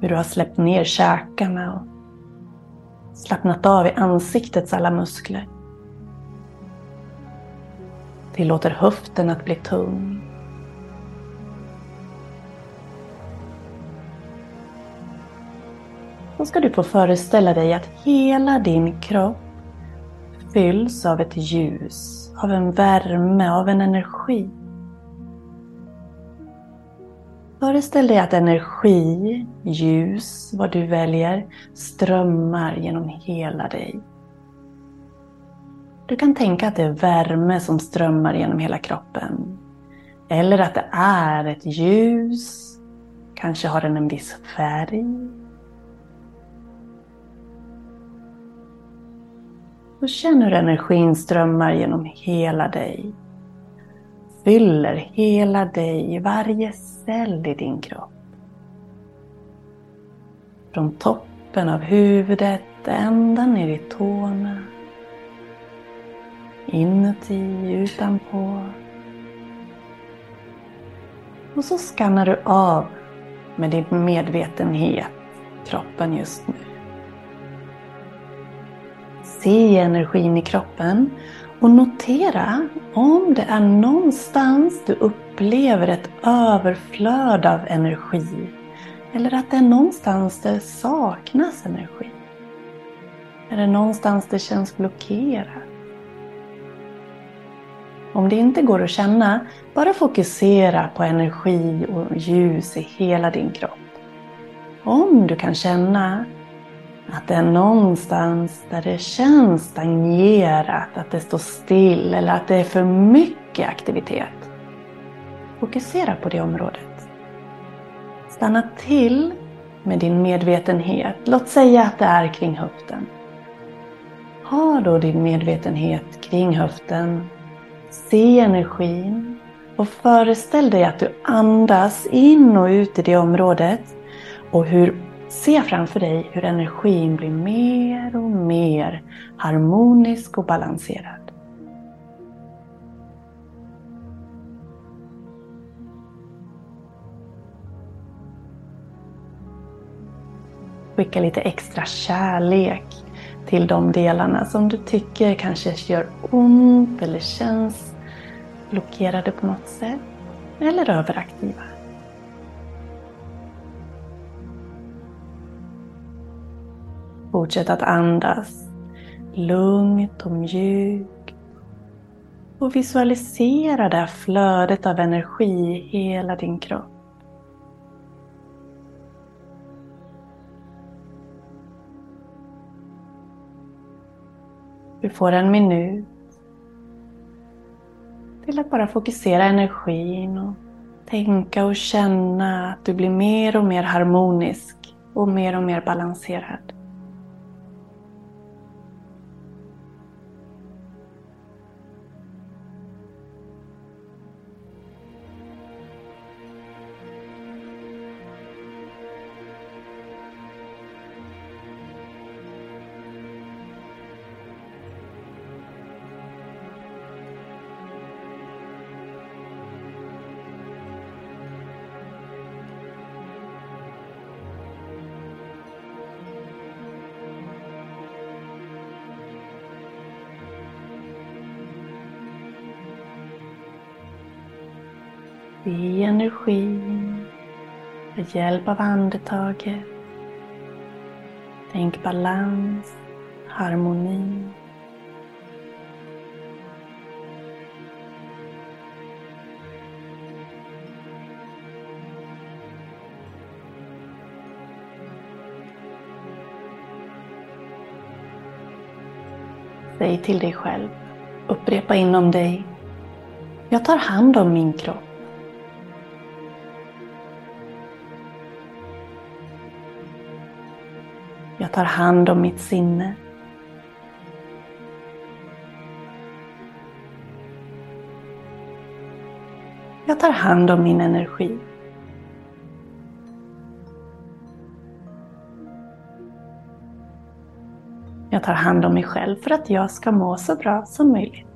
Hur du har släppt ner käkarna och Slappnat av i ansiktets alla muskler. Tillåter höften att bli tung. Då ska du få föreställa dig att hela din kropp fylls av ett ljus, av en värme, av en energi. Föreställ dig att energi, ljus, vad du väljer, strömmar genom hela dig. Du kan tänka att det är värme som strömmar genom hela kroppen. Eller att det är ett ljus. Kanske har den en viss färg. Och känn hur energin strömmar genom hela dig. Fyller hela dig, varje cell i din kropp. Från toppen av huvudet ända ner i tårna. Inuti, utanpå. Och så skannar du av med din medvetenhet kroppen just nu. Se energin i kroppen och notera om det är någonstans du upplever ett överflöd av energi. Eller att det är någonstans det saknas energi. Är det någonstans det känns blockerat? Om det inte går att känna, bara fokusera på energi och ljus i hela din kropp. Om du kan känna att det är någonstans där det känns stagnerat, att det står still eller att det är för mycket aktivitet. Fokusera på det området. Stanna till med din medvetenhet. Låt säga att det är kring höften. Ha då din medvetenhet kring höften. Se energin och föreställ dig att du andas in och ut i det området och hur Se framför dig hur energin blir mer och mer harmonisk och balanserad. Skicka lite extra kärlek till de delarna som du tycker kanske gör ont eller känns blockerade på något sätt. Eller överaktiva. Fortsätt att andas lugnt och mjukt. Och visualisera det här flödet av energi i hela din kropp. Du får en minut till att bara fokusera energin och tänka och känna att du blir mer och mer harmonisk och mer och mer balanserad. Med hjälp av andetaget. Tänk balans, harmoni. Säg till dig själv, upprepa inom dig. Jag tar hand om min kropp. Tar hand om mitt sinne. Jag tar hand om min energi. Jag tar hand om mig själv för att jag ska må så bra som möjligt.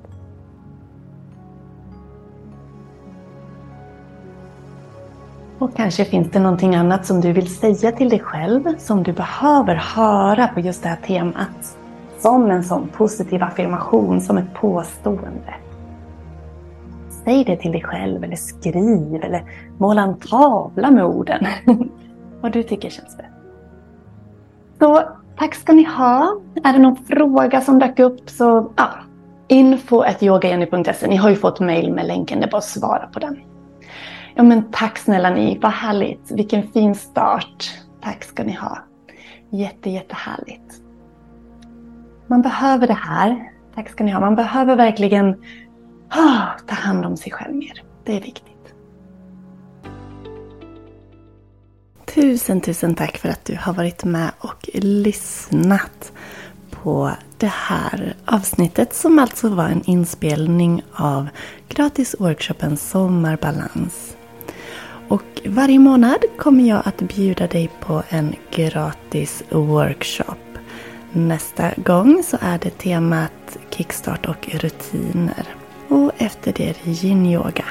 Och kanske finns det någonting annat som du vill säga till dig själv som du behöver höra på just det här temat. Som en sån positiv affirmation, som ett påstående. Säg det till dig själv eller skriv eller måla en tavla med orden. Vad du tycker känns bäst. Så tack ska ni ha. Är det någon fråga som dök upp så ja, info.yogajenny.se. Ni har ju fått mail med länken, det är bara att svara på den. Ja men tack snälla ni, vad härligt. Vilken fin start. Tack ska ni ha. Jätte, jättehärligt. Man behöver det här. Tack ska ni ha. Man behöver verkligen oh, ta hand om sig själv mer. Det är viktigt. Tusen, tusen tack för att du har varit med och lyssnat på det här avsnittet som alltså var en inspelning av gratisworkshopen Sommarbalans. Och varje månad kommer jag att bjuda dig på en gratis workshop. Nästa gång så är det temat kickstart och rutiner. Och efter det är det yin-yoga.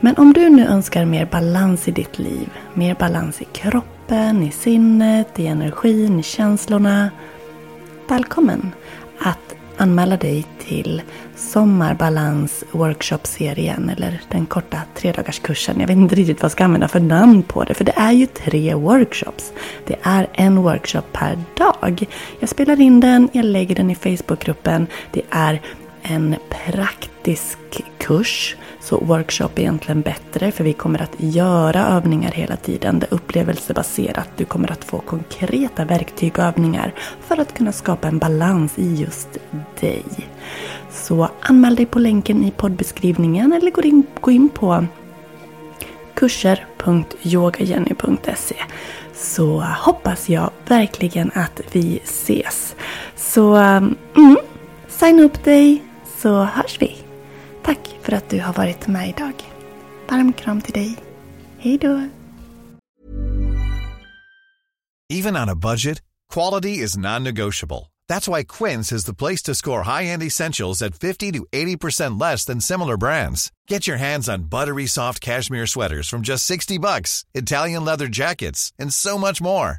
Men om du nu önskar mer balans i ditt liv, mer balans i kroppen, i sinnet, i energin, i känslorna. Välkommen att anmäla dig till Sommarbalans workshop-serien eller den korta tredagarskursen. Jag vet inte riktigt vad jag ska använda för namn på det för det är ju tre workshops. Det är en workshop per dag. Jag spelar in den, jag lägger den i Facebookgruppen. Det är en praktisk kurs. Så workshop är egentligen bättre för vi kommer att göra övningar hela tiden. Det är upplevelsebaserat. Du kommer att få konkreta verktyg och övningar för att kunna skapa en balans i just dig. Så anmäl dig på länken i poddbeskrivningen eller gå in, gå in på kurser.yogajenny.se så hoppas jag verkligen att vi ses. Så mm, signa upp dig så hörs vi. Tack för att du har varit med idag. Varm kram till dig. Hej då! Even on a budget, quality is non-negotiable. That's why Quince is the place to score high-end essentials at 50 to 80% less than similar brands. Get your hands on buttery soft cashmere sweaters from just 60 bucks, Italian leather jackets, and so much more.